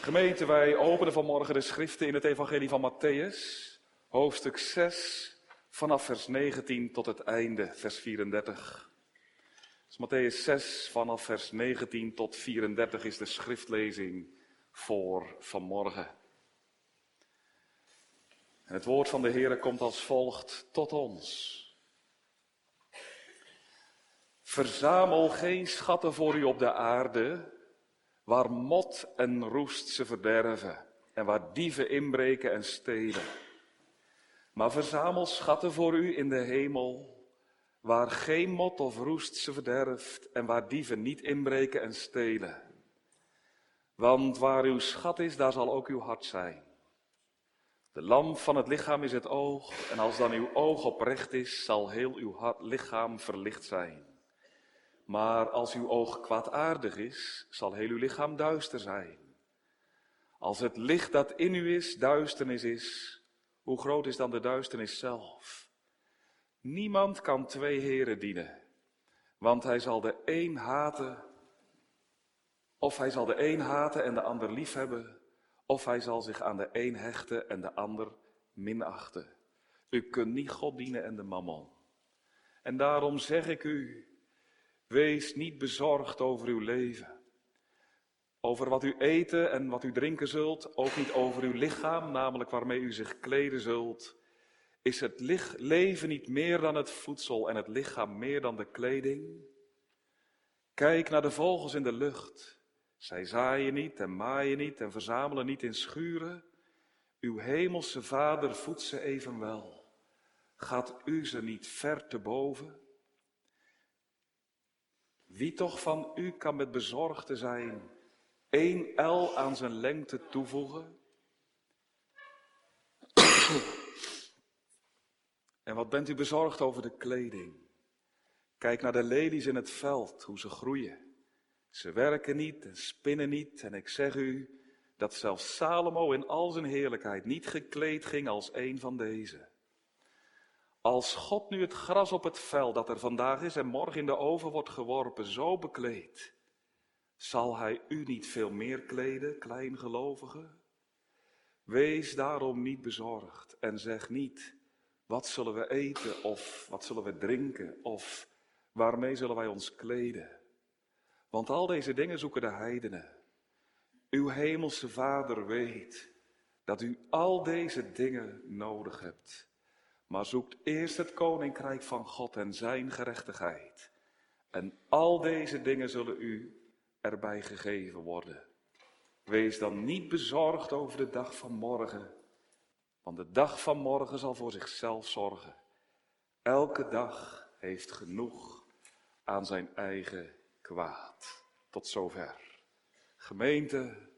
Gemeente, wij openen vanmorgen de schriften in het Evangelie van Matthäus, hoofdstuk 6, vanaf vers 19 tot het einde, vers 34. Dus Matthäus 6, vanaf vers 19 tot 34 is de schriftlezing voor vanmorgen. En het woord van de Heer komt als volgt tot ons. Verzamel geen schatten voor u op de aarde, waar mot en roest ze verderven en waar dieven inbreken en stelen. Maar verzamel schatten voor u in de hemel, waar geen mot of roest ze verderft en waar dieven niet inbreken en stelen. Want waar uw schat is, daar zal ook uw hart zijn. De lamp van het lichaam is het oog, en als dan uw oog oprecht is, zal heel uw lichaam verlicht zijn. Maar als uw oog kwaadaardig is, zal heel uw lichaam duister zijn. Als het licht dat in u is duisternis is, hoe groot is dan de duisternis zelf? Niemand kan twee heren dienen, want hij zal de een haten, of hij zal de een haten en de ander liefhebben, of hij zal zich aan de een hechten en de ander minachten. U kunt niet God dienen en de mammon. En daarom zeg ik u, Wees niet bezorgd over uw leven. Over wat u eten en wat u drinken zult, ook niet over uw lichaam, namelijk waarmee u zich kleden zult. Is het leven niet meer dan het voedsel en het lichaam meer dan de kleding? Kijk naar de vogels in de lucht. Zij zaaien niet en maaien niet en verzamelen niet in schuren. Uw hemelse vader voedt ze evenwel. Gaat u ze niet ver te boven? Wie toch van u kan met bezorgde zijn één L aan zijn lengte toevoegen? en wat bent u bezorgd over de kleding? Kijk naar de lelies in het veld, hoe ze groeien. Ze werken niet en spinnen niet. En ik zeg u dat zelfs Salomo in al zijn heerlijkheid niet gekleed ging als een van deze. Als God nu het gras op het veld dat er vandaag is en morgen in de oven wordt geworpen, zo bekleedt, zal Hij u niet veel meer kleden, kleingelovige? Wees daarom niet bezorgd en zeg niet, wat zullen we eten of wat zullen we drinken of waarmee zullen wij ons kleden? Want al deze dingen zoeken de heidenen. Uw hemelse Vader weet dat u al deze dingen nodig hebt. Maar zoekt eerst het koninkrijk van God en zijn gerechtigheid. En al deze dingen zullen u erbij gegeven worden. Wees dan niet bezorgd over de dag van morgen, want de dag van morgen zal voor zichzelf zorgen. Elke dag heeft genoeg aan zijn eigen kwaad. Tot zover. Gemeente,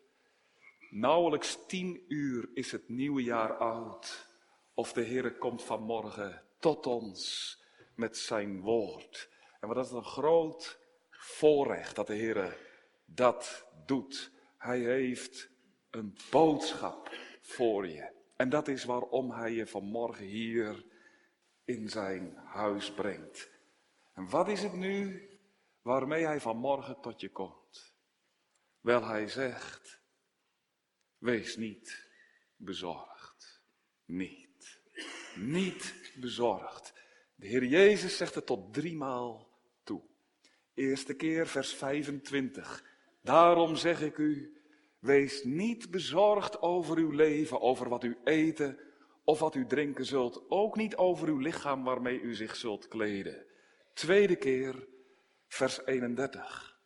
nauwelijks tien uur is het nieuwe jaar oud of de Heere komt vanmorgen tot ons met zijn woord. En wat is een groot voorrecht dat de Heere dat doet. Hij heeft een boodschap voor je. En dat is waarom hij je vanmorgen hier in zijn huis brengt. En wat is het nu waarmee hij vanmorgen tot je komt? Wel, hij zegt, wees niet bezorgd. Niet niet bezorgd. De Heer Jezus zegt het tot driemaal toe. Eerste keer vers 25. Daarom zeg ik u, wees niet bezorgd over uw leven, over wat u eten of wat u drinken zult, ook niet over uw lichaam waarmee u zich zult kleden. Tweede keer vers 31.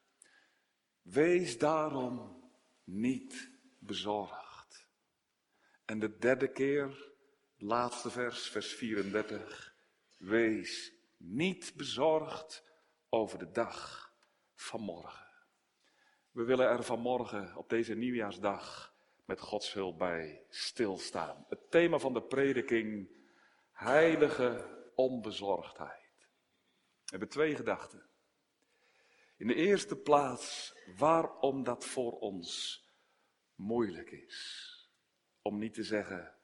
Wees daarom niet bezorgd. En de derde keer Laatste vers, vers 34. Wees niet bezorgd over de dag van morgen. We willen er vanmorgen op deze nieuwjaarsdag met Gods hulp bij stilstaan. Het thema van de prediking, heilige onbezorgdheid. We hebben twee gedachten. In de eerste plaats, waarom dat voor ons moeilijk is. Om niet te zeggen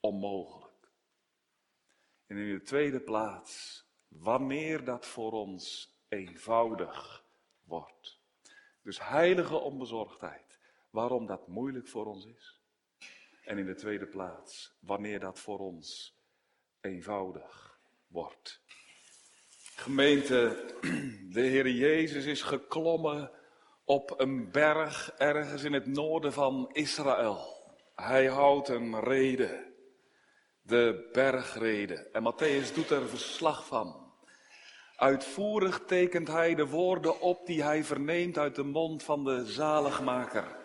onmogelijk. En in de tweede plaats, wanneer dat voor ons eenvoudig wordt. Dus heilige onbezorgdheid. waarom dat moeilijk voor ons is. En in de tweede plaats, wanneer dat voor ons eenvoudig wordt. Gemeente, de Heer Jezus is geklommen op een berg ergens in het noorden van Israël. Hij houdt een reden, de bergrede. En Matthäus doet er verslag van. Uitvoerig tekent hij de woorden op die hij verneemt uit de mond van de zaligmaker.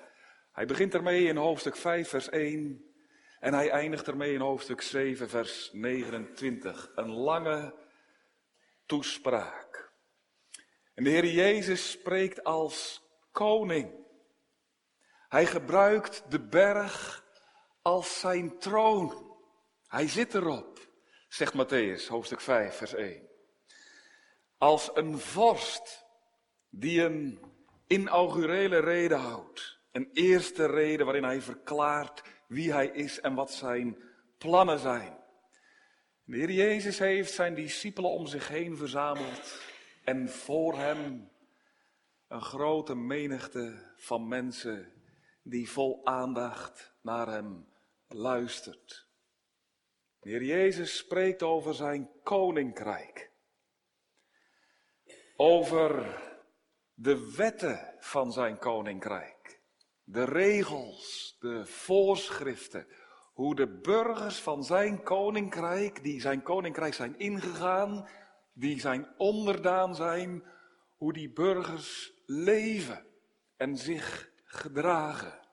Hij begint ermee in hoofdstuk 5, vers 1 en hij eindigt ermee in hoofdstuk 7, vers 29. Een lange toespraak. En de Heer Jezus spreekt als koning. Hij gebruikt de berg als zijn troon. Hij zit erop, zegt Matthäus, hoofdstuk 5, vers 1. Als een vorst die een inaugurele reden houdt. Een eerste reden waarin hij verklaart wie hij is en wat zijn plannen zijn. De Heer Jezus heeft zijn discipelen om zich heen verzameld en voor hem een grote menigte van mensen die vol aandacht naar hem luistert. De Heer Jezus spreekt over zijn koninkrijk. Over de wetten van zijn koninkrijk. De regels, de voorschriften. Hoe de burgers van zijn koninkrijk, die zijn koninkrijk zijn ingegaan, die zijn onderdaan zijn, hoe die burgers leven en zich gedragen.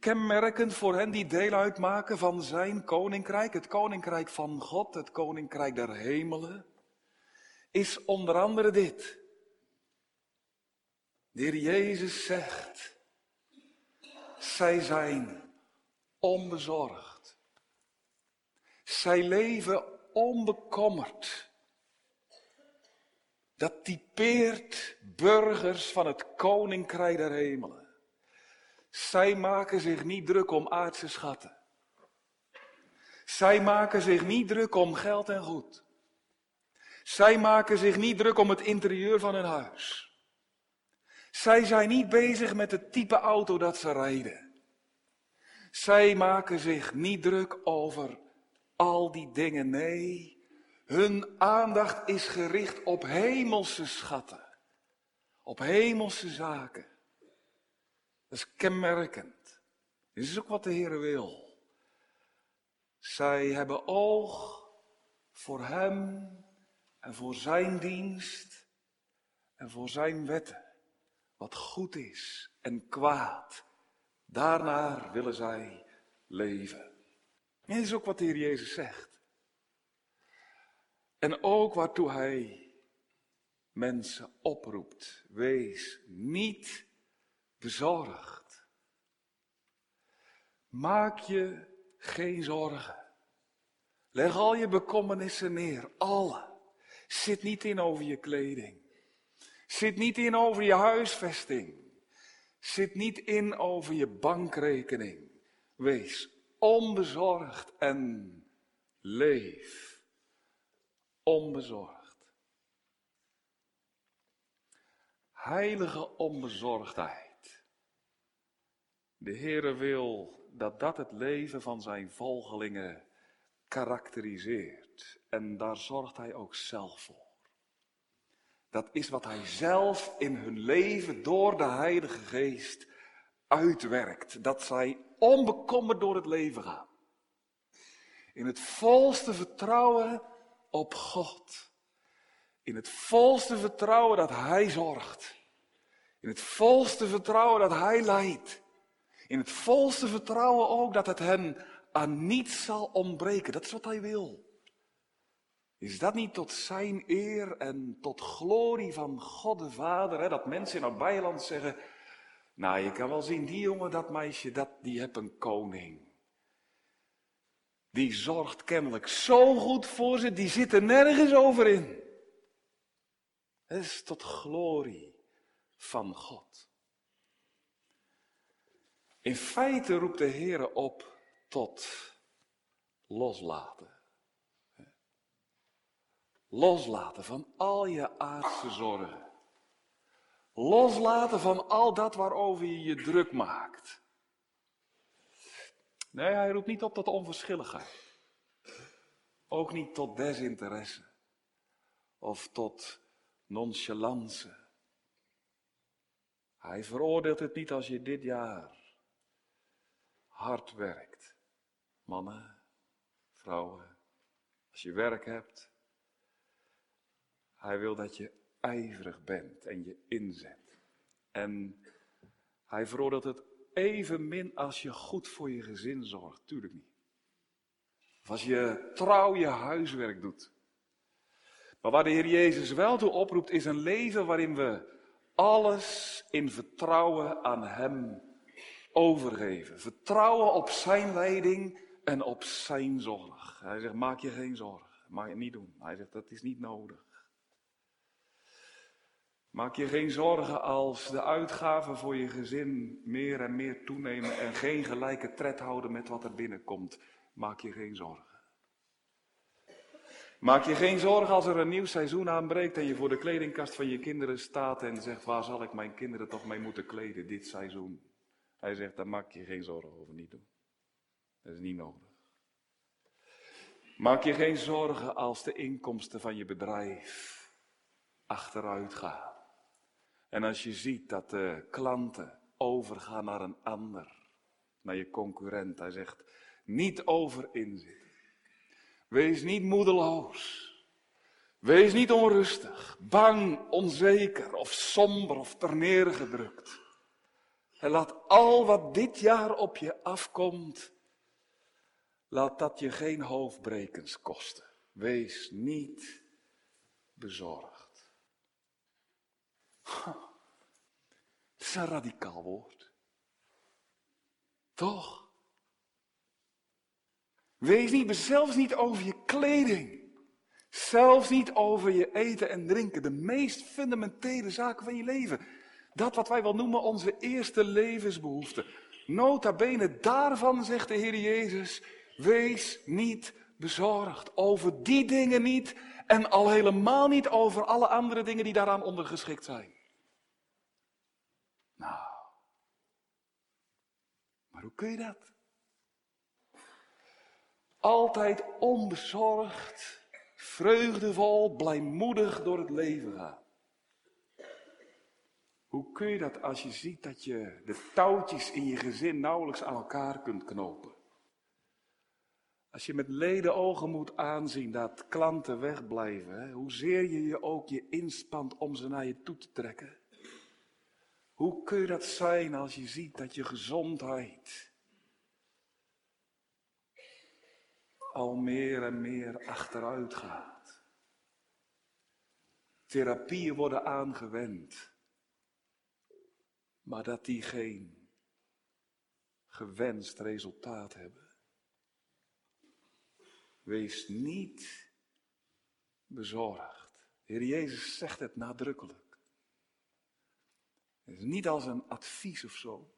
Kenmerkend voor hen die deel uitmaken van zijn koninkrijk, het koninkrijk van God, het koninkrijk der hemelen, is onder andere dit. De Heer Jezus zegt, zij zijn onbezorgd. Zij leven onbekommerd. Dat typeert burgers van het koninkrijk der hemelen. Zij maken zich niet druk om aardse schatten. Zij maken zich niet druk om geld en goed. Zij maken zich niet druk om het interieur van hun huis. Zij zijn niet bezig met het type auto dat ze rijden. Zij maken zich niet druk over al die dingen. Nee, hun aandacht is gericht op hemelse schatten, op hemelse zaken. Dat is kenmerkend. Dit is ook wat de Heer wil. Zij hebben oog voor Hem en voor Zijn dienst en voor Zijn wetten. Wat goed is en kwaad. Daarnaar willen zij leven. En dit is ook wat de Heer Jezus zegt. En ook waartoe Hij mensen oproept. Wees niet bezorgd. Maak je geen zorgen. Leg al je bekommernissen neer, alle. Zit niet in over je kleding. Zit niet in over je huisvesting. Zit niet in over je bankrekening. Wees onbezorgd en leef onbezorgd. Heilige onbezorgdheid. De Heere wil dat dat het leven van zijn volgelingen karakteriseert. En daar zorgt hij ook zelf voor. Dat is wat hij zelf in hun leven door de Heilige Geest uitwerkt. Dat zij onbekommerd door het leven gaan. In het volste vertrouwen op God. In het volste vertrouwen dat Hij zorgt. In het volste vertrouwen dat Hij leidt. In het volste vertrouwen ook dat het hen aan niets zal ontbreken. Dat is wat Hij wil. Is dat niet tot Zijn eer en tot glorie van God de Vader, hè, dat mensen in het bijland zeggen, nou je kan wel zien, die jongen, dat meisje, dat, die heeft een koning. Die zorgt kennelijk zo goed voor ze, die zit er nergens over in. Het is tot glorie van God. In feite roept de Heer op tot loslaten. Loslaten van al je aardse zorgen. Loslaten van al dat waarover je je druk maakt. Nee, hij roept niet op tot onverschilligheid. Ook niet tot desinteresse. Of tot nonchalance. Hij veroordeelt het niet als je dit jaar hard werkt. Mannen, vrouwen, als je werk hebt. Hij wil dat je ijverig bent en je inzet. En hij veroordeelt het evenmin als je goed voor je gezin zorgt. Tuurlijk niet. Of als je trouw je huiswerk doet. Maar waar de Heer Jezus wel toe oproept, is een leven waarin we alles in vertrouwen aan Hem overgeven. Vertrouwen op Zijn leiding en op Zijn zorg. Hij zegt, maak je geen zorgen. Mag je niet doen. Hij zegt, dat is niet nodig. Maak je geen zorgen als de uitgaven voor je gezin meer en meer toenemen en geen gelijke tred houden met wat er binnenkomt. Maak je geen zorgen. Maak je geen zorgen als er een nieuw seizoen aanbreekt en je voor de kledingkast van je kinderen staat en zegt, waar zal ik mijn kinderen toch mee moeten kleden dit seizoen? Hij zegt, daar maak je geen zorgen over, niet doen. Dat is niet nodig. Maak je geen zorgen als de inkomsten van je bedrijf achteruit gaan. En als je ziet dat de klanten overgaan naar een ander, naar je concurrent. Hij zegt, niet over inzitten. Wees niet moedeloos. Wees niet onrustig, bang, onzeker of somber of terneergedrukt. En laat al wat dit jaar op je afkomt, laat dat je geen hoofdbrekens kosten. Wees niet bezorgd. Dat is een radicaal woord. Toch? Wees niet, zelfs niet over je kleding. Zelfs niet over je eten en drinken. De meest fundamentele zaken van je leven. Dat wat wij wel noemen onze eerste levensbehoeften. Nota bene, daarvan zegt de Heer Jezus, wees niet bezorgd. Over die dingen niet en al helemaal niet over alle andere dingen die daaraan ondergeschikt zijn. Nou, maar hoe kun je dat? Altijd onbezorgd, vreugdevol, blijmoedig door het leven gaan. Hoe kun je dat als je ziet dat je de touwtjes in je gezin nauwelijks aan elkaar kunt knopen? Als je met leden ogen moet aanzien dat klanten wegblijven, hè? hoezeer je je ook je inspant om ze naar je toe te trekken. Hoe kun je dat zijn als je ziet dat je gezondheid al meer en meer achteruit gaat. Therapieën worden aangewend, maar dat die geen gewenst resultaat hebben. Wees niet bezorgd. Heer Jezus zegt het nadrukkelijk. Het is niet als een advies of zo.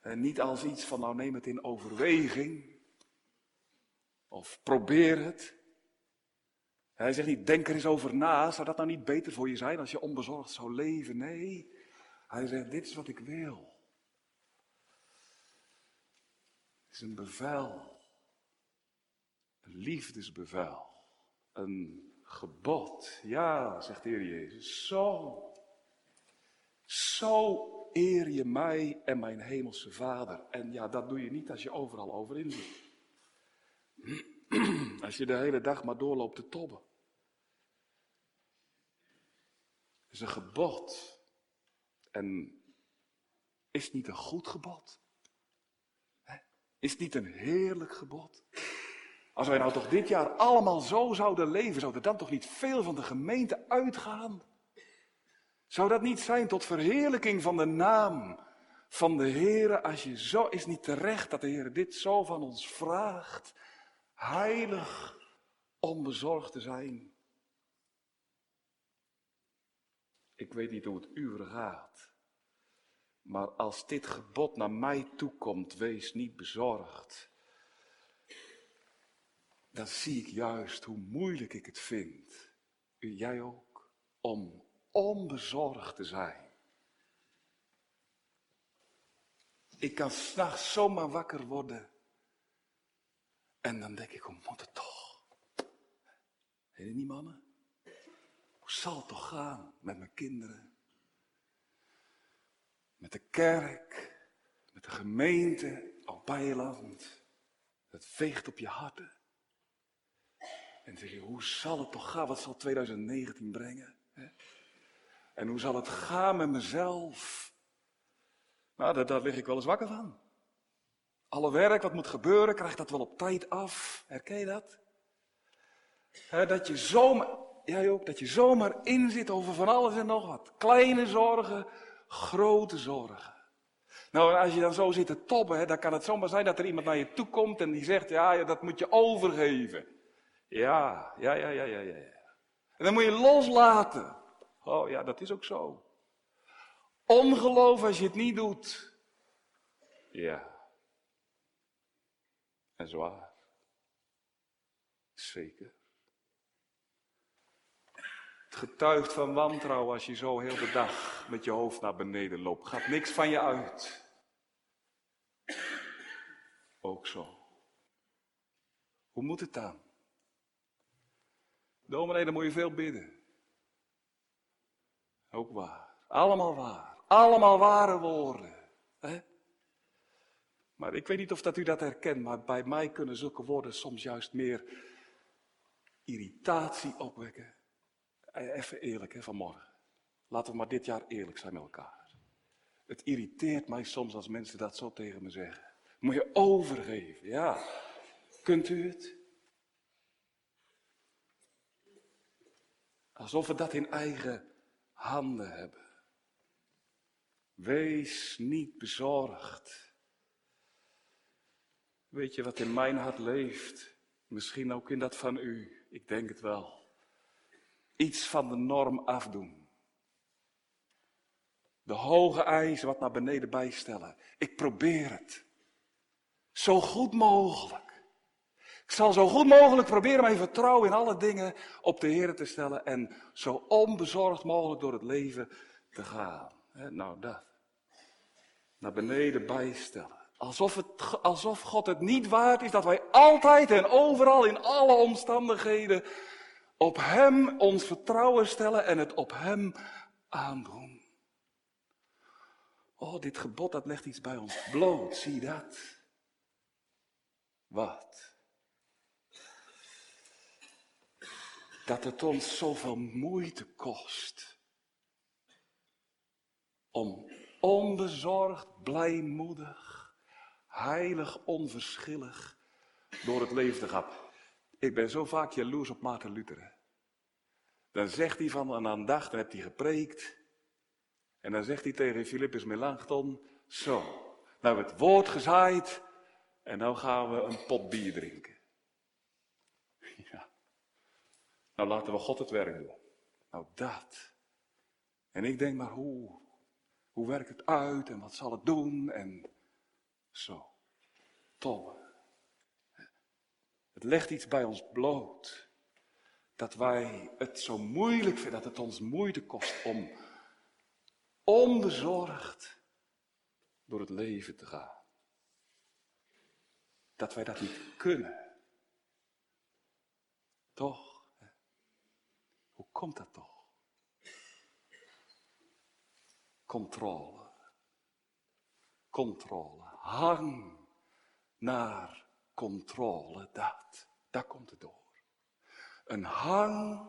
En niet als iets van nou neem het in overweging. Of probeer het. Hij zegt niet, denk er eens over na. Zou dat nou niet beter voor je zijn als je onbezorgd zou leven? Nee. Hij zegt, dit is wat ik wil. Het is een bevel. Een liefdesbevel. Een gebod. Ja, zegt de Heer Jezus. Zo. Zo eer je mij en mijn hemelse Vader. En ja, dat doe je niet als je overal overin zit. Als je de hele dag maar doorloopt te tobben. Het is een gebod. En is het niet een goed gebod? Is het niet een heerlijk gebod? Als wij nou toch dit jaar allemaal zo zouden leven, zou er dan toch niet veel van de gemeente uitgaan? Zou dat niet zijn tot verheerlijking van de naam van de Heer? Als je zo is niet terecht dat de Heer dit zo van ons vraagt heilig onbezorgd te zijn. Ik weet niet hoe het u gaat, maar als dit gebod naar mij toekomt, wees niet bezorgd. Dan zie ik juist hoe moeilijk ik het vind, u jij ook, om onbezorgd te zijn. Ik kan s'nachts zomaar wakker worden. En dan denk ik, hoe moet het toch? Weet je niet, mannen? Hoe zal het toch gaan met mijn kinderen? Met de kerk, met de gemeente op Bijland. Het veegt op je harten. En dan zeg je, hoe zal het toch gaan? Wat zal 2019 brengen? En hoe zal het gaan met mezelf? Nou, daar, daar lig ik wel eens wakker van. Alle werk wat moet gebeuren, krijgt dat wel op tijd af. Herken je dat? dat je zomaar, jij ook, dat je zomaar inzit over van alles en nog wat. Kleine zorgen, grote zorgen. Nou, als je dan zo zit te tobben, dan kan het zomaar zijn dat er iemand naar je toe komt en die zegt, ja, ja dat moet je overgeven. Ja, ja, ja, ja, ja, ja. En dan moet je loslaten. Oh ja, dat is ook zo. Ongeloof als je het niet doet. Ja. En zwaar. Zeker. Getuigt van wantrouwen als je zo heel de dag met je hoofd naar beneden loopt. Gaat niks van je uit. Ook zo. Hoe moet het dan? Dominee, moet je veel bidden. Ook waar. Allemaal waar. Allemaal ware woorden. Hè? Maar ik weet niet of dat u dat herkent, maar bij mij kunnen zulke woorden soms juist meer irritatie opwekken. Eh, even eerlijk hè, vanmorgen. Laten we maar dit jaar eerlijk zijn met elkaar. Het irriteert mij soms als mensen dat zo tegen me zeggen. Moet je overgeven, ja. Kunt u het? Alsof we dat in eigen handen hebben. Wees niet bezorgd. Weet je wat in mijn hart leeft? Misschien ook in dat van u. Ik denk het wel. Iets van de norm afdoen. De hoge eisen wat naar beneden bijstellen. Ik probeer het. Zo goed mogelijk. Ik zal zo goed mogelijk proberen mijn vertrouwen in alle dingen op de Heer te stellen en zo onbezorgd mogelijk door het leven te gaan. nou, dat. Naar beneden bijstellen. Alsof, het, alsof God het niet waard is dat wij altijd en overal in alle omstandigheden op Hem ons vertrouwen stellen en het op Hem aandoen. Oh, dit gebod dat legt iets bij ons bloot, zie dat. Wat? dat het ons zoveel moeite kost om onbezorgd, blijmoedig, heilig, onverschillig door het leven te gaan. Ik ben zo vaak jaloers op Maarten Luther. Dan zegt hij van een aandacht, dan heeft hij gepreekt. En dan zegt hij tegen Philippus Melanchthon, zo, nou het woord gezaaid en nou gaan we een pot bier drinken. Nou, laten we God het werk doen. Nou, dat. En ik denk maar, hoe, hoe werkt het uit en wat zal het doen en zo. Tollen. Het legt iets bij ons bloot. Dat wij het zo moeilijk vinden, dat het ons moeite kost om onbezorgd door het leven te gaan. Dat wij dat niet kunnen. Toch? komt dat toch? Controle. Controle. Hang naar controle. Dat. Daar komt het door. Een hang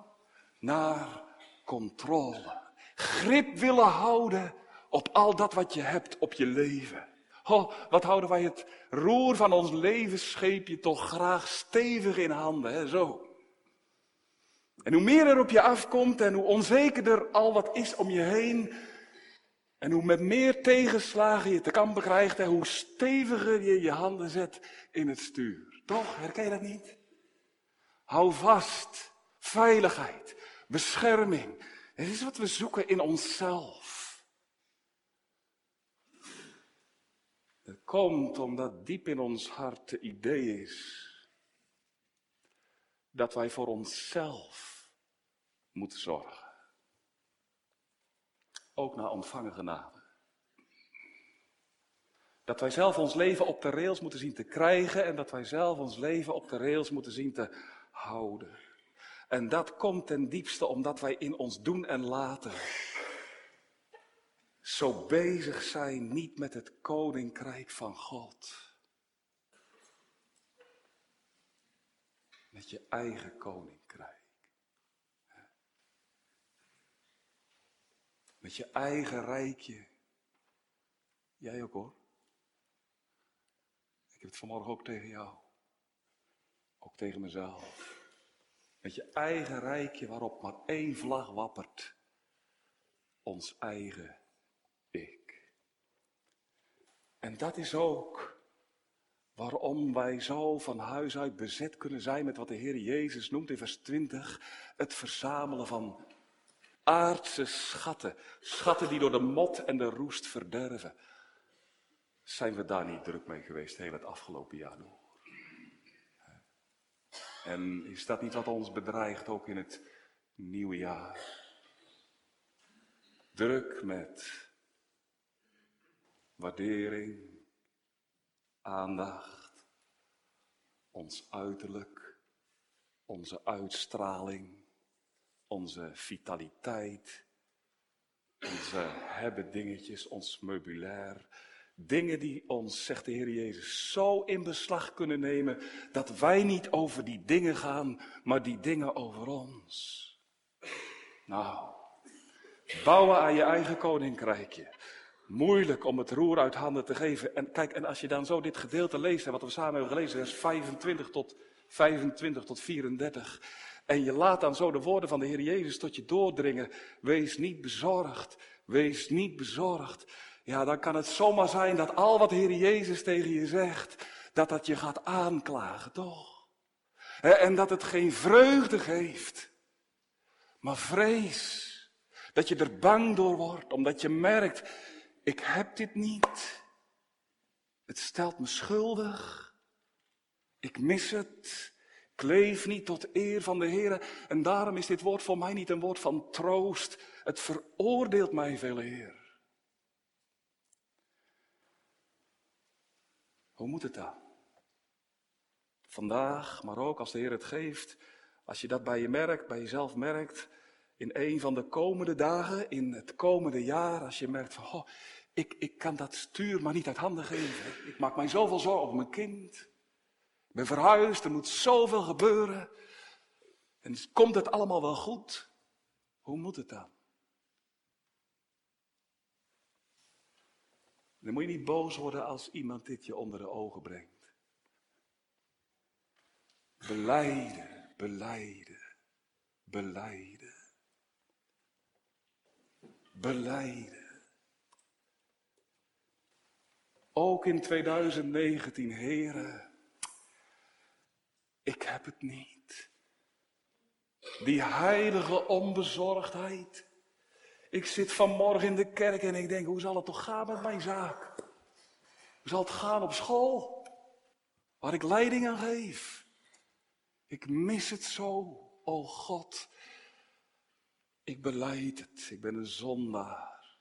naar controle. Grip willen houden op al dat wat je hebt op je leven. Oh, wat houden wij het roer van ons levensscheepje toch graag stevig in handen, hè? zo. En hoe meer er op je afkomt en hoe onzekerder al wat is om je heen. En hoe met meer tegenslagen je te kampen krijgt en hoe steviger je je handen zet in het stuur. Toch? Herken je dat niet? Hou vast. Veiligheid. Bescherming. Het is wat we zoeken in onszelf. Het komt omdat diep in ons hart het idee is dat wij voor onszelf moeten zorgen. Ook naar ontvangen genade. Dat wij zelf ons leven op de rails moeten zien te krijgen en dat wij zelf ons leven op de rails moeten zien te houden. En dat komt ten diepste omdat wij in ons doen en laten zo bezig zijn niet met het koninkrijk van God. Met je eigen koninkrijk. Met je eigen rijkje. Jij ook hoor. Ik heb het vanmorgen ook tegen jou. Ook tegen mezelf. Met je eigen rijkje waarop maar één vlag wappert. Ons eigen ik. En dat is ook waarom wij zo van huis uit bezet kunnen zijn met wat de Heer Jezus noemt in vers 20. Het verzamelen van aardse schatten. Schatten die door de mot en de roest verderven. Zijn we daar niet druk mee geweest heel het afgelopen jaar nog? En is dat niet wat ons bedreigt ook in het nieuwe jaar? Druk met waardering, aandacht, ons uiterlijk, onze uitstraling, onze vitaliteit, onze hebben dingetjes, ons meubilair. Dingen die ons, zegt de Heer Jezus, zo in beslag kunnen nemen dat wij niet over die dingen gaan, maar die dingen over ons. Nou, bouwen aan je eigen koninkrijkje. Moeilijk om het roer uit handen te geven. En kijk, en als je dan zo dit gedeelte leest, wat we samen hebben gelezen, vers 25 tot 25 tot 34. En je laat dan zo de woorden van de Heer Jezus tot je doordringen. Wees niet bezorgd. Wees niet bezorgd. Ja, dan kan het zomaar zijn dat al wat de Heer Jezus tegen je zegt, dat dat je gaat aanklagen, toch? En dat het geen vreugde geeft, maar vrees. Dat je er bang door wordt, omdat je merkt, ik heb dit niet. Het stelt me schuldig. Ik mis het. Ik leef niet tot eer van de Heer. En daarom is dit woord voor mij niet een woord van troost. Het veroordeelt mij veel eer. Hoe moet het dan? Vandaag, maar ook als de Heer het geeft, als je dat bij je merkt, bij jezelf merkt, in een van de komende dagen, in het komende jaar, als je merkt van, oh, ik, ik kan dat stuur maar niet uit handen geven. Ik maak mij zoveel zorgen op mijn kind. Ben verhuisd, er moet zoveel gebeuren. En komt het allemaal wel goed? Hoe moet het dan? Dan moet je niet boos worden als iemand dit je onder de ogen brengt. Beleiden, beleiden, beleiden. Beleiden. Ook in 2019, heren, ik heb het niet. Die heilige onbezorgdheid. Ik zit vanmorgen in de kerk en ik denk, hoe zal het toch gaan met mijn zaak? Hoe zal het gaan op school? Waar ik leiding aan geef. Ik mis het zo, o God. Ik beleid het. Ik ben een zondaar.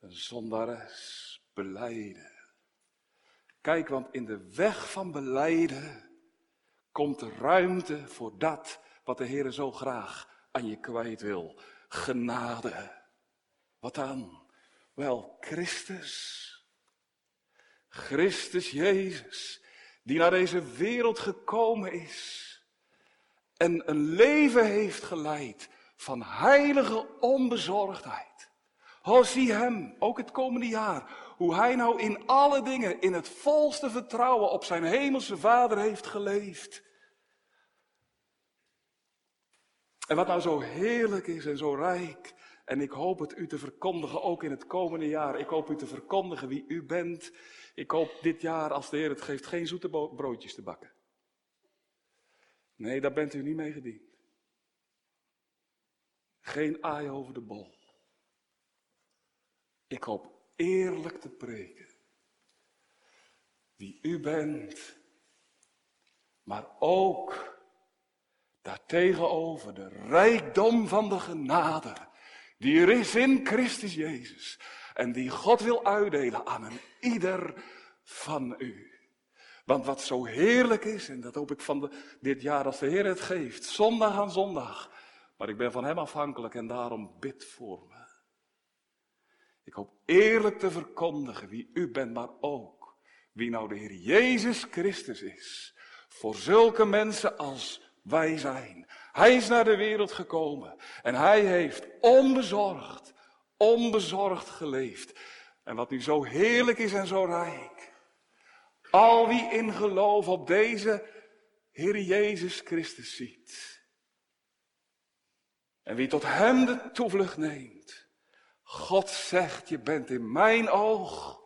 Een zondares. Beleiden. Kijk, want in de weg van beleiden komt ruimte voor dat wat de Heer zo graag aan je kwijt wil. Genade. Wat dan? Wel, Christus. Christus Jezus, die naar deze wereld gekomen is en een leven heeft geleid van heilige onbezorgdheid. Oh, zie hem, ook het komende jaar, hoe hij nou in alle dingen in het volste vertrouwen op zijn hemelse Vader heeft geleefd. En wat nou zo heerlijk is en zo rijk, en ik hoop het u te verkondigen ook in het komende jaar. Ik hoop u te verkondigen wie u bent. Ik hoop dit jaar, als de Heer het geeft, geen zoete broodjes te bakken. Nee, daar bent u niet mee gediend. Geen aai over de bol. Ik hoop eerlijk te preken. Wie u bent. Maar ook daartegenover de rijkdom van de genade Die er is in Christus Jezus. En die God wil uitdelen aan een ieder van u. Want wat zo heerlijk is, en dat hoop ik van de, dit jaar als de Heer het geeft, zondag aan zondag. Maar ik ben van Hem afhankelijk en daarom bid voor me. Ik hoop eerlijk te verkondigen wie u bent, maar ook wie nou de Heer Jezus Christus is. Voor zulke mensen als wij zijn. Hij is naar de wereld gekomen en hij heeft onbezorgd, onbezorgd geleefd. En wat nu zo heerlijk is en zo rijk. Al wie in geloof op deze Heer Jezus Christus ziet. En wie tot Hem de toevlucht neemt. God zegt, je bent in mijn oog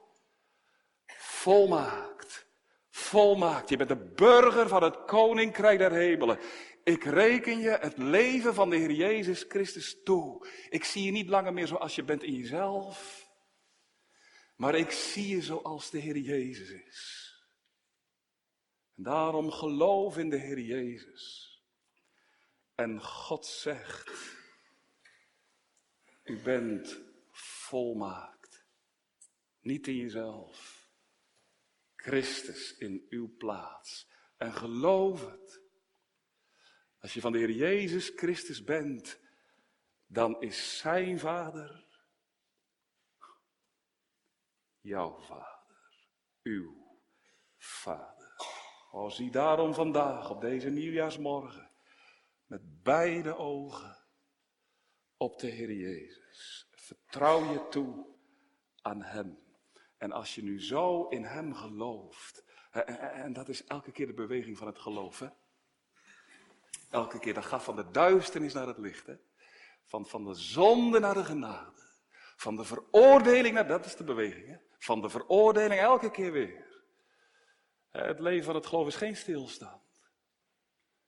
volmaakt. Volmaakt. Je bent de burger van het koninkrijk der hemelen. Ik reken je het leven van de Heer Jezus Christus toe. Ik zie je niet langer meer zoals je bent in jezelf. Maar ik zie je zoals de Heer Jezus is. En daarom geloof in de Heer Jezus. En God zegt, u bent volmaakt. Niet in jezelf. Christus in uw plaats. En geloof het. Als je van de Heer Jezus Christus bent, dan is Zijn Vader jouw Vader, uw Vader. O, zie daarom vandaag op deze nieuwjaarsmorgen met beide ogen op de Heer Jezus. Vertrouw je toe aan Hem. En als je nu zo in Hem gelooft, en dat is elke keer de beweging van het geloof? Elke keer, dat gaat van de duisternis naar het licht. Hè? Van, van de zonde naar de genade. Van de veroordeling naar, dat is de beweging. Hè? Van de veroordeling elke keer weer. Het leven van het geloof is geen stilstand.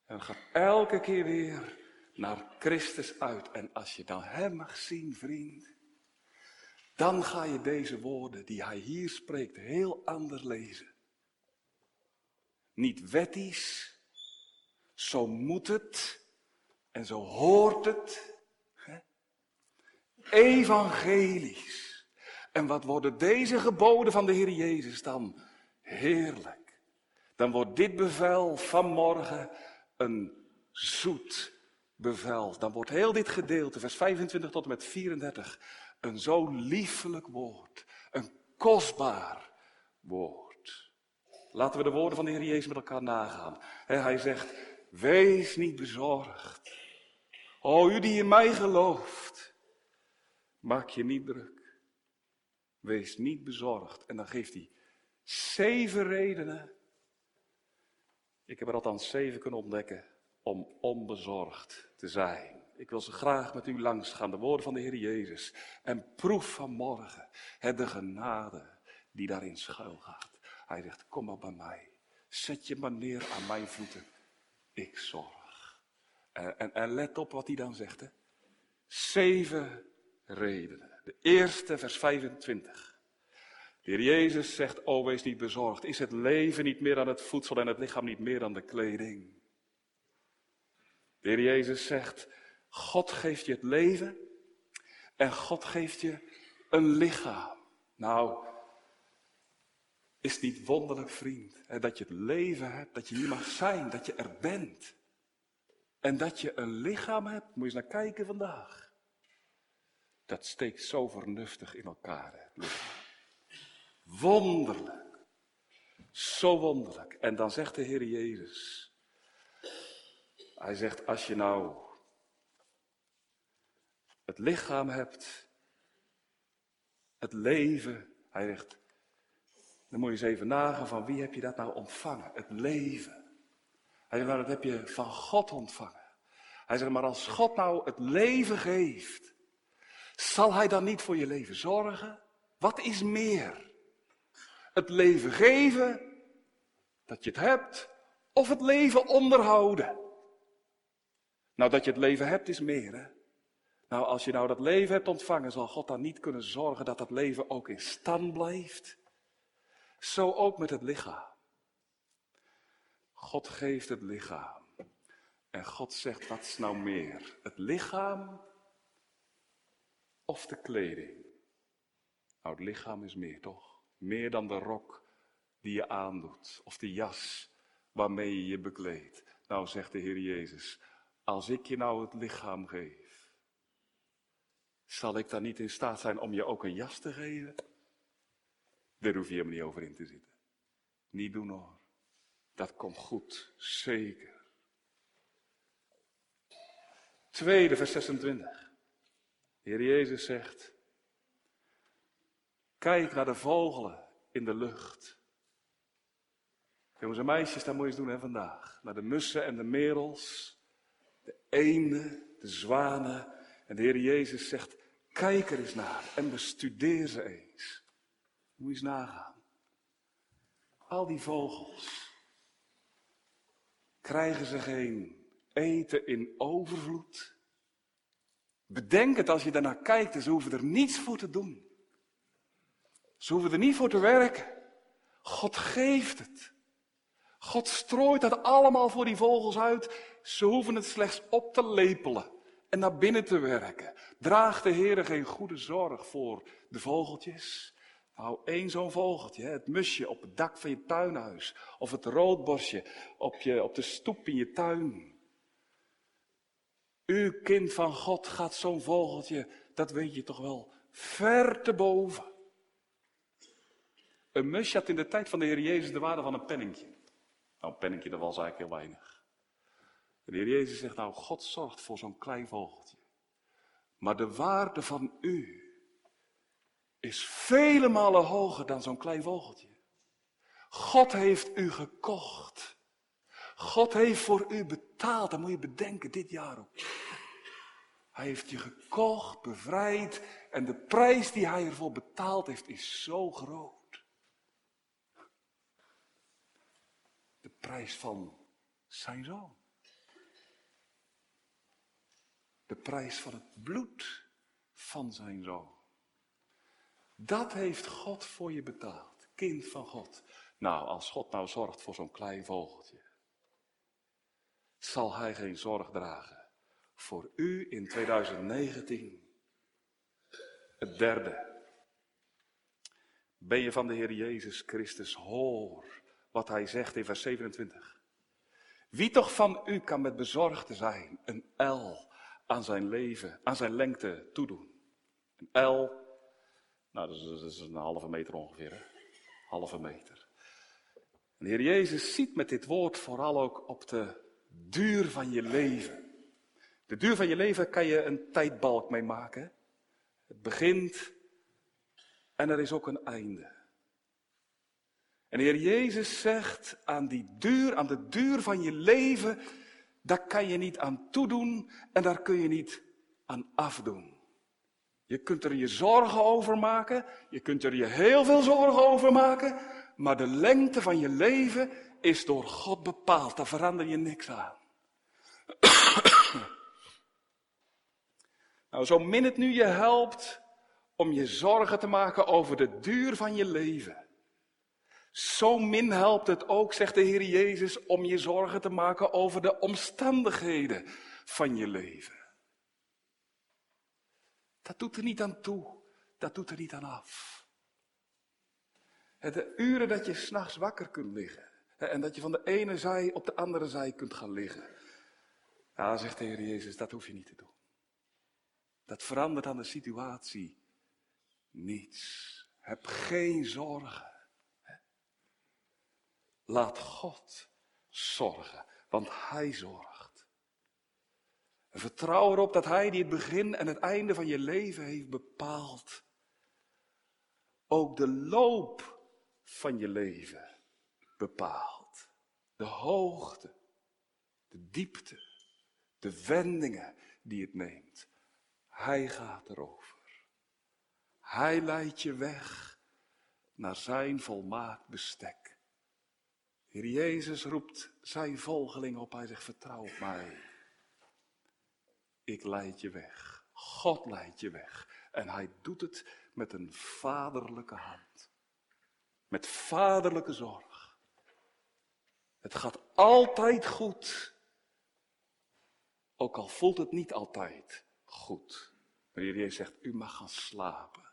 En gaat elke keer weer naar Christus uit. En als je dan Hem mag zien, vriend, dan ga je deze woorden die Hij hier spreekt heel anders lezen. Niet wettisch, zo moet het en zo hoort het. Hè? Evangelisch. En wat worden deze geboden van de Heer Jezus dan? Heerlijk. Dan wordt dit bevel vanmorgen een zoet bevel. Dan wordt heel dit gedeelte, vers 25 tot en met 34, een zo liefelijk woord. Een kostbaar woord. Laten we de woorden van de Heer Jezus met elkaar nagaan. Hij zegt, Wees niet bezorgd. O, u die in mij gelooft, maak je niet druk. Wees niet bezorgd. En dan geeft hij zeven redenen. Ik heb er althans zeven kunnen ontdekken om onbezorgd te zijn. Ik wil ze graag met u langs gaan, de woorden van de Heer Jezus. En proef vanmorgen het de genade die daarin schuil gaat. Hij zegt, kom maar bij mij. Zet je maar neer aan mijn voeten ik zorg. En, en, en, let op wat hij dan zegt. Hè? Zeven redenen. De eerste, vers 25. De heer Jezus zegt, o niet bezorgd. Is het leven niet meer aan het voedsel en het lichaam niet meer aan de kleding? De heer Jezus zegt, God geeft je het leven en God geeft je een lichaam. Nou, is niet wonderlijk, vriend, hè, dat je het leven hebt, dat je hier mag zijn, dat je er bent. En dat je een lichaam hebt, moet je eens naar kijken vandaag. Dat steekt zo vernuftig in elkaar, hè, Wonderlijk. Zo wonderlijk. En dan zegt de Heer Jezus. Hij zegt, als je nou het lichaam hebt, het leven, hij zegt, dan moet je eens even nagaan van wie heb je dat nou ontvangen? Het leven. Hij zegt, nou dat heb je van God ontvangen. Hij zegt, maar als God nou het leven geeft, zal hij dan niet voor je leven zorgen? Wat is meer? Het leven geven, dat je het hebt, of het leven onderhouden? Nou, dat je het leven hebt is meer, hè? Nou, als je nou dat leven hebt ontvangen, zal God dan niet kunnen zorgen dat dat leven ook in stand blijft? Zo ook met het lichaam. God geeft het lichaam. En God zegt, wat is nou meer? Het lichaam of de kleding? Nou, het lichaam is meer, toch? Meer dan de rok die je aandoet of de jas waarmee je je bekleedt. Nou, zegt de Heer Jezus, als ik je nou het lichaam geef, zal ik dan niet in staat zijn om je ook een jas te geven? Daar hoef je helemaal niet over in te zitten. Niet doen hoor. Dat komt goed, zeker. Tweede, vers 26. De Heer Jezus zegt, kijk naar de vogelen in de lucht. Jongens en meisjes, dat moet je eens doen hè, vandaag. Naar de mussen en de merels, de eenden, de zwanen. En de Heer Jezus zegt, kijk er eens naar en bestudeer ze eens. Moet eens nagaan. Al die vogels, krijgen ze geen eten in overvloed? Bedenk het als je daarnaar kijkt, ze hoeven er niets voor te doen. Ze hoeven er niet voor te werken. God geeft het. God strooit dat allemaal voor die vogels uit. Ze hoeven het slechts op te lepelen en naar binnen te werken. Draagt de Heer geen goede zorg voor de vogeltjes? Nou, één zo'n vogeltje, het musje op het dak van je tuinhuis. Of het roodborstje op, je, op de stoep in je tuin. U kind van God gaat zo'n vogeltje, dat weet je toch wel, ver te boven. Een musje had in de tijd van de Heer Jezus de waarde van een penningje. Nou, een penningje, dat was eigenlijk heel weinig. De Heer Jezus zegt, nou, God zorgt voor zo'n klein vogeltje. Maar de waarde van u is vele malen hoger dan zo'n klein vogeltje. God heeft u gekocht. God heeft voor u betaald. Dat moet je bedenken, dit jaar ook. Hij heeft je gekocht, bevrijd. En de prijs die hij ervoor betaald heeft is zo groot. De prijs van zijn zoon. De prijs van het bloed van zijn zoon. Dat heeft God voor je betaald, kind van God. Nou, als God nou zorgt voor zo'n klein vogeltje, zal Hij geen zorg dragen voor u in 2019. Het derde. Ben je van de Heer Jezus Christus, hoor wat Hij zegt in vers 27. Wie toch van u kan met bezorgde zijn een L aan zijn leven, aan zijn lengte toedoen? Een L nou, dat is, een halve meter ongeveer. Halve meter. En de Heer Jezus ziet met dit woord vooral ook op de duur van je leven. De duur van je leven kan je een tijdbalk mee maken. Het begint en er is ook een einde. En de Heer Jezus zegt aan die duur, aan de duur van je leven, daar kan je niet aan toedoen en daar kun je niet aan afdoen. Je kunt er je zorgen over maken, je kunt er je heel veel zorgen over maken, maar de lengte van je leven is door God bepaald. Daar verander je niks aan. nou, zo min het nu je helpt om je zorgen te maken over de duur van je leven. Zo min helpt het ook, zegt de Heer Jezus, om je zorgen te maken over de omstandigheden van je leven. Dat doet er niet aan toe. Dat doet er niet aan af. De uren dat je s'nachts wakker kunt liggen. En dat je van de ene zij op de andere zij kunt gaan liggen. Ja, zegt de Heer Jezus, dat hoef je niet te doen. Dat verandert aan de situatie niets. Heb geen zorgen. Laat God zorgen, want Hij zorgt. Vertrouw erop dat Hij die het begin en het einde van je leven heeft bepaald, ook de loop van je leven bepaalt. De hoogte, de diepte, de wendingen die het neemt. Hij gaat erover. Hij leidt je weg naar zijn volmaakt bestek. Jezus roept zijn volgeling op. Hij zegt, vertrouw op mij. Ik leid je weg. God leidt je weg. En hij doet het met een vaderlijke hand. Met vaderlijke zorg. Het gaat altijd goed. Ook al voelt het niet altijd goed. Maar Jezus zegt, u mag gaan slapen.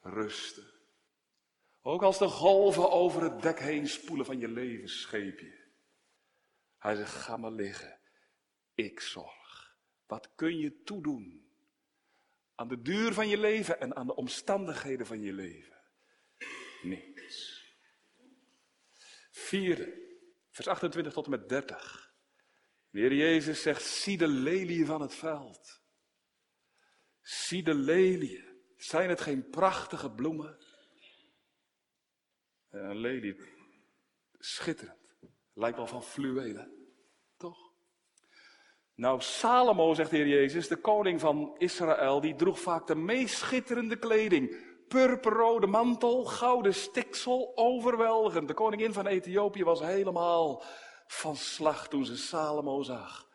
Rusten. Ook als de golven over het dek heen spoelen van je levensscheepje. Hij zegt, ga maar liggen. Ik zorg. Wat kun je toedoen? Aan de duur van je leven en aan de omstandigheden van je leven. Niks. Vierde, vers 28 tot en met 30. De Jezus zegt, zie de leliën van het veld. Zie de leliën. Zijn het geen prachtige bloemen? Een lelie, schitterend. Lijkt wel van fluwelen, toch? Nou, Salomo, zegt de Heer Jezus, de koning van Israël, die droeg vaak de meest schitterende kleding. Purperrode mantel, gouden stiksel, overweldigend. De koningin van Ethiopië was helemaal van slag toen ze Salomo zag.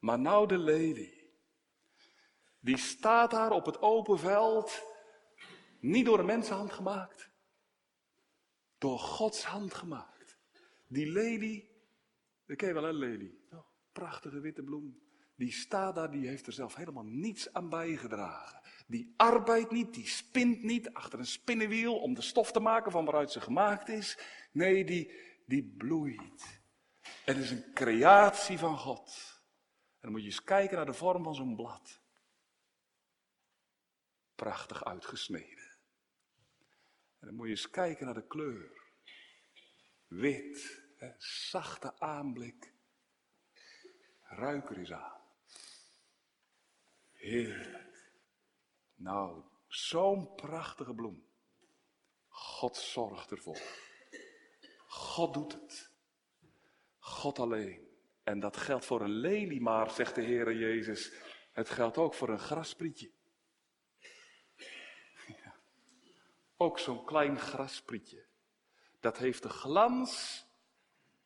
Maar nou de lelie. Die staat daar op het open veld, niet door een mensenhand gemaakt, door Gods hand gemaakt. Die lelie, dat ken je wel een lelie. Oh, prachtige witte bloem. Die staat daar, die heeft er zelf helemaal niets aan bijgedragen. Die arbeidt niet, die spint niet achter een spinnenwiel om de stof te maken van waaruit ze gemaakt is. Nee, die, die bloeit. Het is een creatie van God. En dan moet je eens kijken naar de vorm van zo'n blad. Prachtig uitgesneden. En dan moet je eens kijken naar de kleur. Wit, zachte aanblik. Ruik er eens aan. Heerlijk. Nou, zo'n prachtige bloem. God zorgt ervoor. God doet het. God alleen. En dat geldt voor een lelie, maar, zegt de Heere Jezus, het geldt ook voor een grasprietje. Ja. Ook zo'n klein grasprietje. Dat heeft de glans,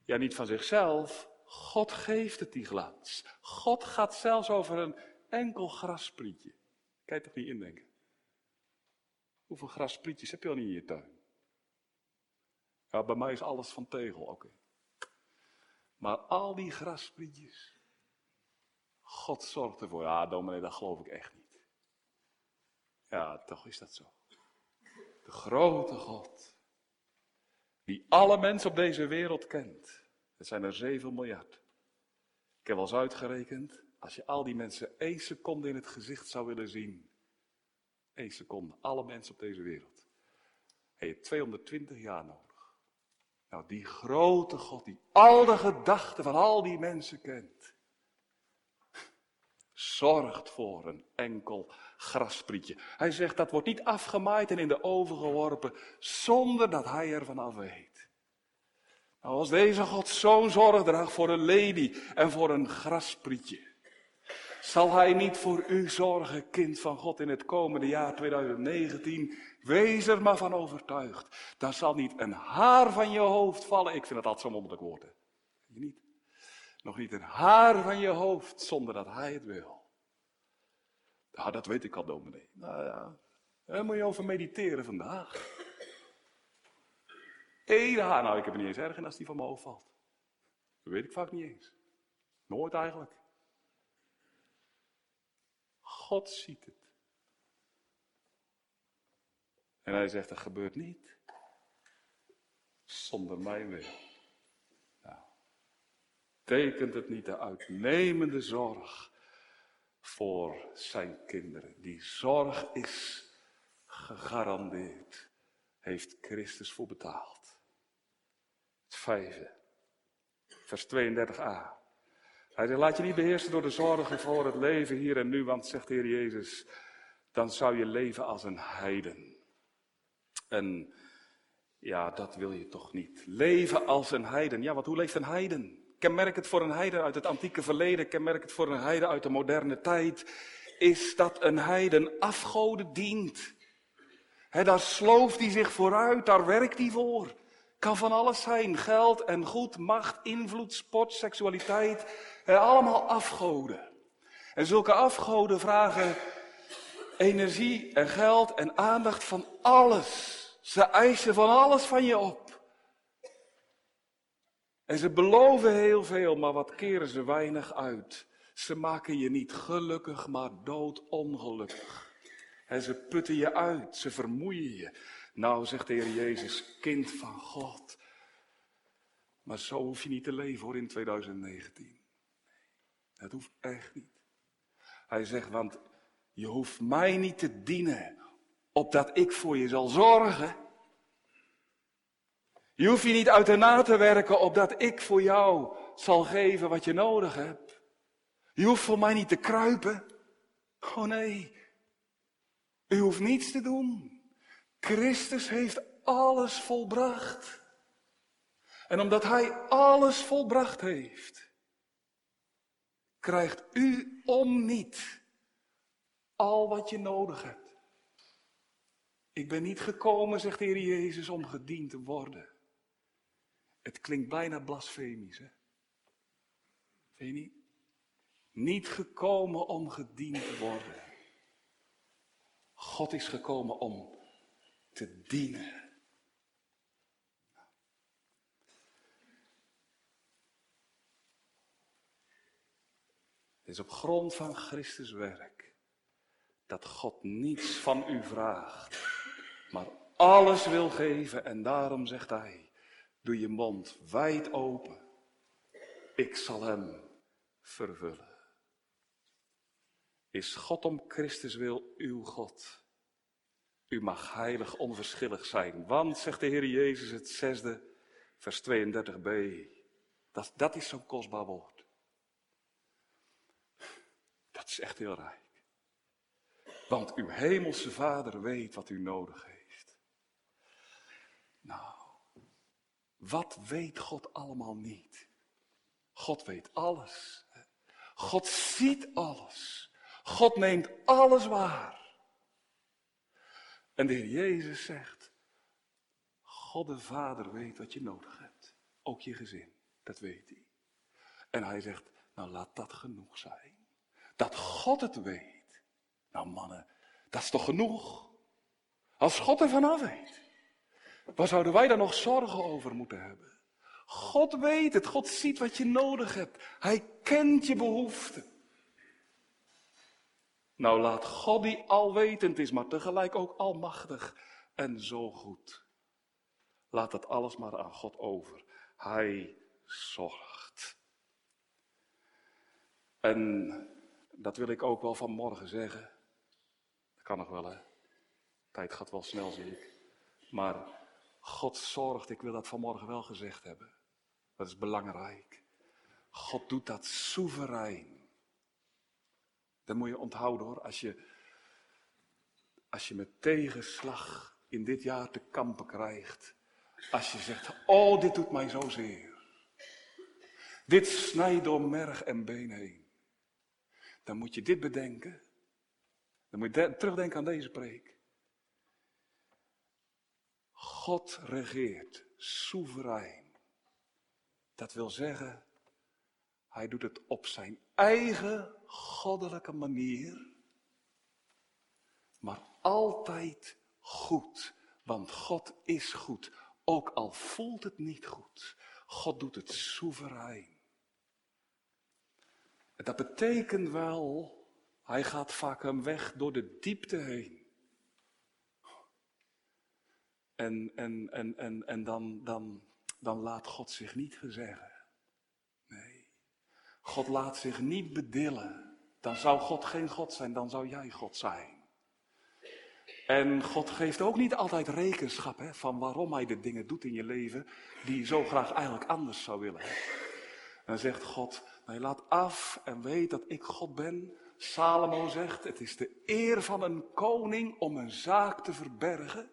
ja niet van zichzelf, God geeft het die glans. God gaat zelfs over een enkel grasprietje. Je toch niet indenken? Hoeveel grasprietjes heb je al niet in je tuin? Ja, bij mij is alles van tegel, oké. Maar al die grasprietjes, God zorgt ervoor. Ja, dominee, dat geloof ik echt niet. Ja, toch is dat zo. Grote God, die alle mensen op deze wereld kent. Het zijn er 7 miljard. Ik heb wel eens uitgerekend, als je al die mensen één seconde in het gezicht zou willen zien. één seconde, alle mensen op deze wereld. Heb je 220 jaar nodig. Nou, die grote God die al de gedachten van al die mensen kent, zorgt voor een enkel grasprietje. Hij zegt dat wordt niet afgemaaid en in de oven geworpen zonder dat hij ervan af weet. Nou, als deze God zo'n zorg draagt voor een lady en voor een grasprietje, zal hij niet voor u zorgen, kind van God, in het komende jaar 2019? Wees er maar van overtuigd. Daar zal niet een haar van je hoofd vallen. Ik vind het altijd zo wonderlijk woord. Niet. Nog niet een haar van je hoofd zonder dat hij het wil. Ja, dat weet ik al, dominee. Nou ja, daar moet je over mediteren vandaag. Eén haar, nou ik heb het niet eens erg en als die van mijn hoofd valt. Dat weet ik vaak niet eens. Nooit eigenlijk. God ziet het. En hij zegt, dat gebeurt niet zonder mijn wil. Tekent het niet de uitnemende zorg voor zijn kinderen? Die zorg is gegarandeerd. Heeft Christus voor betaald. Het vijfde, vers 32a. Hij zegt, laat je niet beheersen door de zorgen voor het leven hier en nu, want zegt de Heer Jezus, dan zou je leven als een heiden. En ja, dat wil je toch niet. Leven als een heiden. Ja, want hoe leeft een heiden? Kenmerk het voor een heiden uit het antieke verleden, kenmerk het voor een heiden uit de moderne tijd, is dat een heiden afgoden dient. Daar slooft hij zich vooruit, daar werkt hij voor. Kan van alles zijn, geld en goed, macht, invloed, sport, seksualiteit, allemaal afgoden. En zulke afgoden vragen energie en geld en aandacht van alles. Ze eisen van alles van je op. En ze beloven heel veel, maar wat keren ze weinig uit. Ze maken je niet gelukkig, maar doodongelukkig. En ze putten je uit, ze vermoeien je. Nou, zegt de Heer Jezus, kind van God. Maar zo hoef je niet te leven hoor in 2019. Nee, dat hoeft echt niet. Hij zegt, want je hoeft mij niet te dienen, opdat ik voor je zal zorgen. Je hoeft je niet uit de na te werken, opdat ik voor jou zal geven wat je nodig hebt. Je hoeft voor mij niet te kruipen. Oh nee, u hoeft niets te doen. Christus heeft alles volbracht. En omdat Hij alles volbracht heeft, krijgt u om niet al wat je nodig hebt. Ik ben niet gekomen, zegt de Heer Jezus, om gediend te worden. Het klinkt bijna blasfemisch, hè? Weet je niet? Niet gekomen om gediend te worden. God is gekomen om te dienen. Het is op grond van Christus werk dat God niets van u vraagt, maar alles wil geven en daarom zegt hij, doe je mond wijd open, ik zal hem vervullen. Is God om Christus wil uw God? U mag heilig onverschillig zijn, want, zegt de Heer Jezus het zesde, vers 32b, dat, dat is zo'n kostbaar woord. Dat is echt heel rijk. Want uw hemelse Vader weet wat u nodig heeft. Nou, wat weet God allemaal niet? God weet alles. God ziet alles. God neemt alles waar. En de Heer Jezus zegt, God de Vader weet wat je nodig hebt. Ook je gezin, dat weet hij. En hij zegt, nou laat dat genoeg zijn. Dat God het weet. Nou mannen, dat is toch genoeg? Als God er vanaf weet. Waar zouden wij dan nog zorgen over moeten hebben? God weet het, God ziet wat je nodig hebt. Hij kent je behoeften. Nou laat God die alwetend is, maar tegelijk ook almachtig en zo goed. Laat dat alles maar aan God over. Hij zorgt. En dat wil ik ook wel vanmorgen zeggen. Dat kan nog wel hè. Tijd gaat wel snel zie ik. Maar God zorgt, ik wil dat vanmorgen wel gezegd hebben. Dat is belangrijk. God doet dat soeverein. Dat moet je onthouden hoor. Als je, als je met tegenslag in dit jaar te kampen krijgt. Als je zegt, oh dit doet mij zozeer. Dit snijdt door merg en been heen. Dan moet je dit bedenken. Dan moet je terugdenken aan deze preek. God regeert soeverein. Dat wil zeggen, hij doet het op zijn eigen goddelijke manier, maar altijd goed. Want God is goed, ook al voelt het niet goed. God doet het soeverein. En dat betekent wel, hij gaat vaak een weg door de diepte heen. En, en, en, en, en dan, dan, dan laat God zich niet gezeggen. Nee. God laat zich niet bedillen. Dan zou God geen God zijn, dan zou jij God zijn. En God geeft ook niet altijd rekenschap hè, van waarom hij de dingen doet in je leven die je zo graag eigenlijk anders zou willen. Dan zegt God, nee, laat af en weet dat ik God ben. Salomo zegt, het is de eer van een koning om een zaak te verbergen.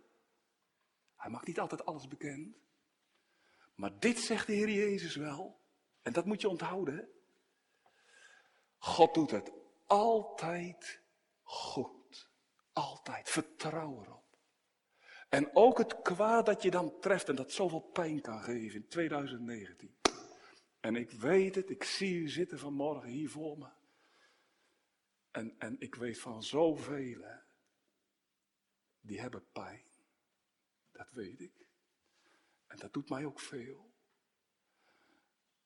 Hij maakt niet altijd alles bekend. Maar dit zegt de Heer Jezus wel. En dat moet je onthouden. God doet het altijd goed. Altijd. Vertrouw erop. En ook het kwaad dat je dan treft en dat zoveel pijn kan geven in 2019. En ik weet het, ik zie u zitten vanmorgen hier voor me. En, en ik weet van zoveel, die hebben pijn. Dat weet ik. En dat doet mij ook veel.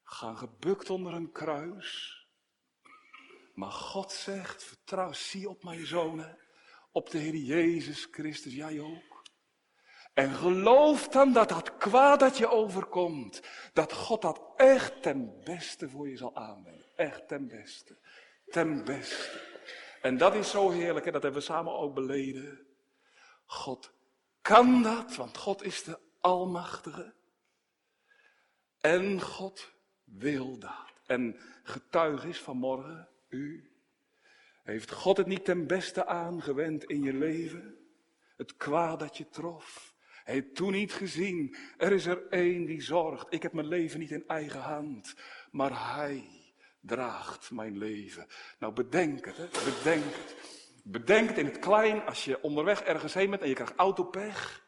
Gaan gebukt onder een kruis. Maar God zegt, vertrouw, zie op mijn zonen, op de Heer Jezus Christus, jij ook. En geloof dan dat dat kwaad dat je overkomt, dat God dat echt ten beste voor je zal aanwenden. Echt ten beste. Ten beste. En dat is zo heerlijk, en dat hebben we samen ook beleden. God kan dat, want God is de Almachtige. En God wil dat. En getuig is vanmorgen, u. Heeft God het niet ten beste aangewend in je leven? Het kwaad dat je trof. Hij heeft toen niet gezien, er is er één die zorgt. Ik heb mijn leven niet in eigen hand, maar hij draagt mijn leven. Nou, bedenk het, hè? bedenk het. Bedenk in het klein als je onderweg ergens heen bent en je krijgt autopech.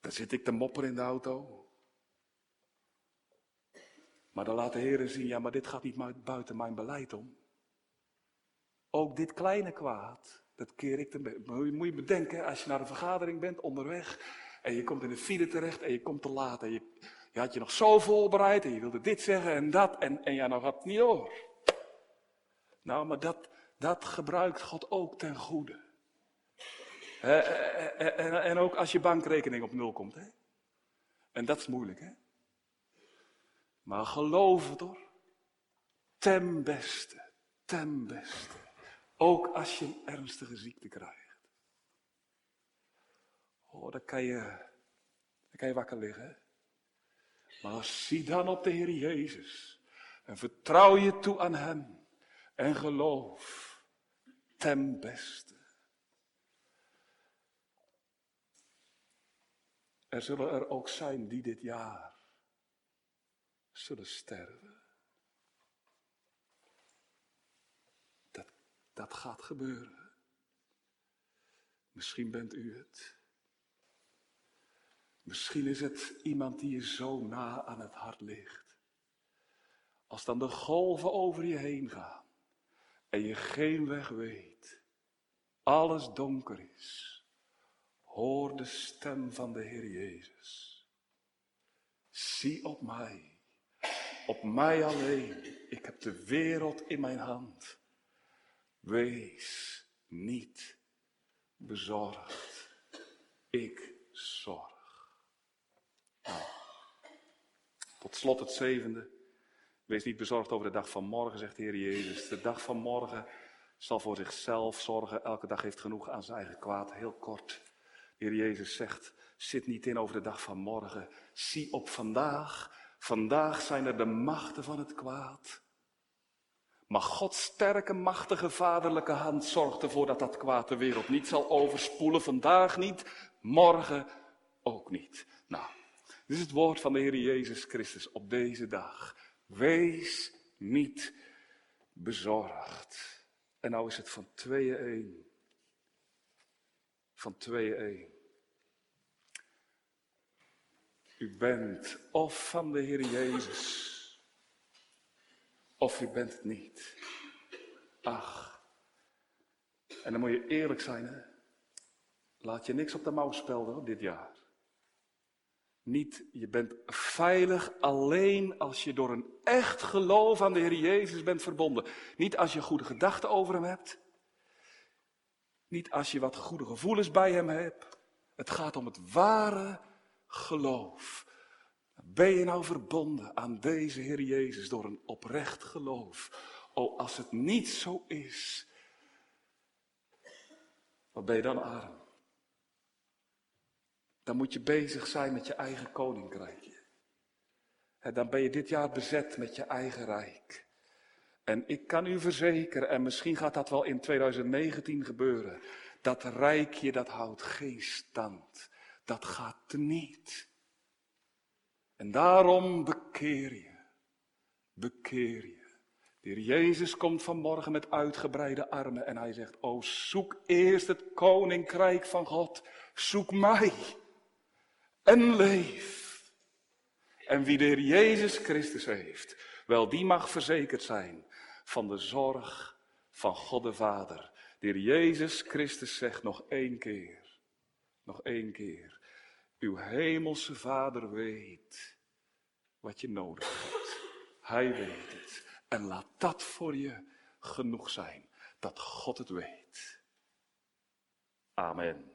Dan zit ik te mopperen in de auto. Maar dan laat de Heer zien, ja, maar dit gaat niet buiten mijn beleid om. Ook dit kleine kwaad, dat keer ik te Moet je bedenken, als je naar een vergadering bent, onderweg, en je komt in de file terecht en je komt te laat. En je, had je nog zo voorbereid en je wilde dit zeggen en dat, en, en ja, nou gaat het niet door. Nou, maar dat, dat gebruikt God ook ten goede. En, en, ook als je bankrekening op nul komt. Hè? En dat is moeilijk, hè? Maar geloof het hoor. Ten beste, ten beste. Ook als je een ernstige ziekte krijgt. Oh, dan kan je, dan kan je wakker liggen. Maar zie dan op de Heer Jezus. En vertrouw je toe aan Hem. En geloof ten beste. Er zullen er ook zijn die dit jaar zullen sterven. Dat, dat gaat gebeuren. Misschien bent u het. Misschien is het iemand die je zo na aan het hart ligt. Als dan de golven over je heen gaan en je geen weg weet, alles donker is, hoor de stem van de Heer Jezus. Zie op mij, op mij alleen. Ik heb de wereld in mijn hand. Wees niet bezorgd. Ik zorg. Nou, tot slot het zevende. Wees niet bezorgd over de dag van morgen, zegt de Heer Jezus. De dag van morgen zal voor zichzelf zorgen. Elke dag heeft genoeg aan zijn eigen kwaad. Heel kort. De Heer Jezus zegt, zit niet in over de dag van morgen. Zie op vandaag. Vandaag zijn er de machten van het kwaad. Maar Gods sterke, machtige, vaderlijke hand zorgt ervoor dat dat kwaad de wereld niet zal overspoelen. Vandaag niet, morgen ook niet. Nou, dit is het woord van de Heer Jezus Christus op deze dag. Wees niet bezorgd. En nou is het van tweeën één. Van tweeën één. U bent of van de Heer Jezus, of u bent het niet. Ach, en dan moet je eerlijk zijn, hè? Laat je niks op de mouw spelden dit jaar. Niet, je bent veilig alleen als je door een echt geloof aan de Heer Jezus bent verbonden. Niet als je goede gedachten over Hem hebt. Niet als je wat goede gevoelens bij Hem hebt. Het gaat om het ware geloof. Ben je nou verbonden aan deze Heer Jezus door een oprecht geloof? Oh, als het niet zo is, wat ben je dan arm? Dan moet je bezig zijn met je eigen koninkrijkje. En dan ben je dit jaar bezet met je eigen rijk. En ik kan u verzekeren, en misschien gaat dat wel in 2019 gebeuren, dat rijkje dat houdt geen stand. Dat gaat niet. En daarom bekeer je. Bekeer je. De heer Jezus komt vanmorgen met uitgebreide armen en hij zegt, oh zoek eerst het koninkrijk van God. Zoek mij en leef. En wie de Heer Jezus Christus heeft, wel die mag verzekerd zijn van de zorg van God de Vader. De Heer Jezus Christus zegt nog één keer, nog één keer, uw hemelse Vader weet wat je nodig hebt. Hij weet het. En laat dat voor je genoeg zijn, dat God het weet. Amen.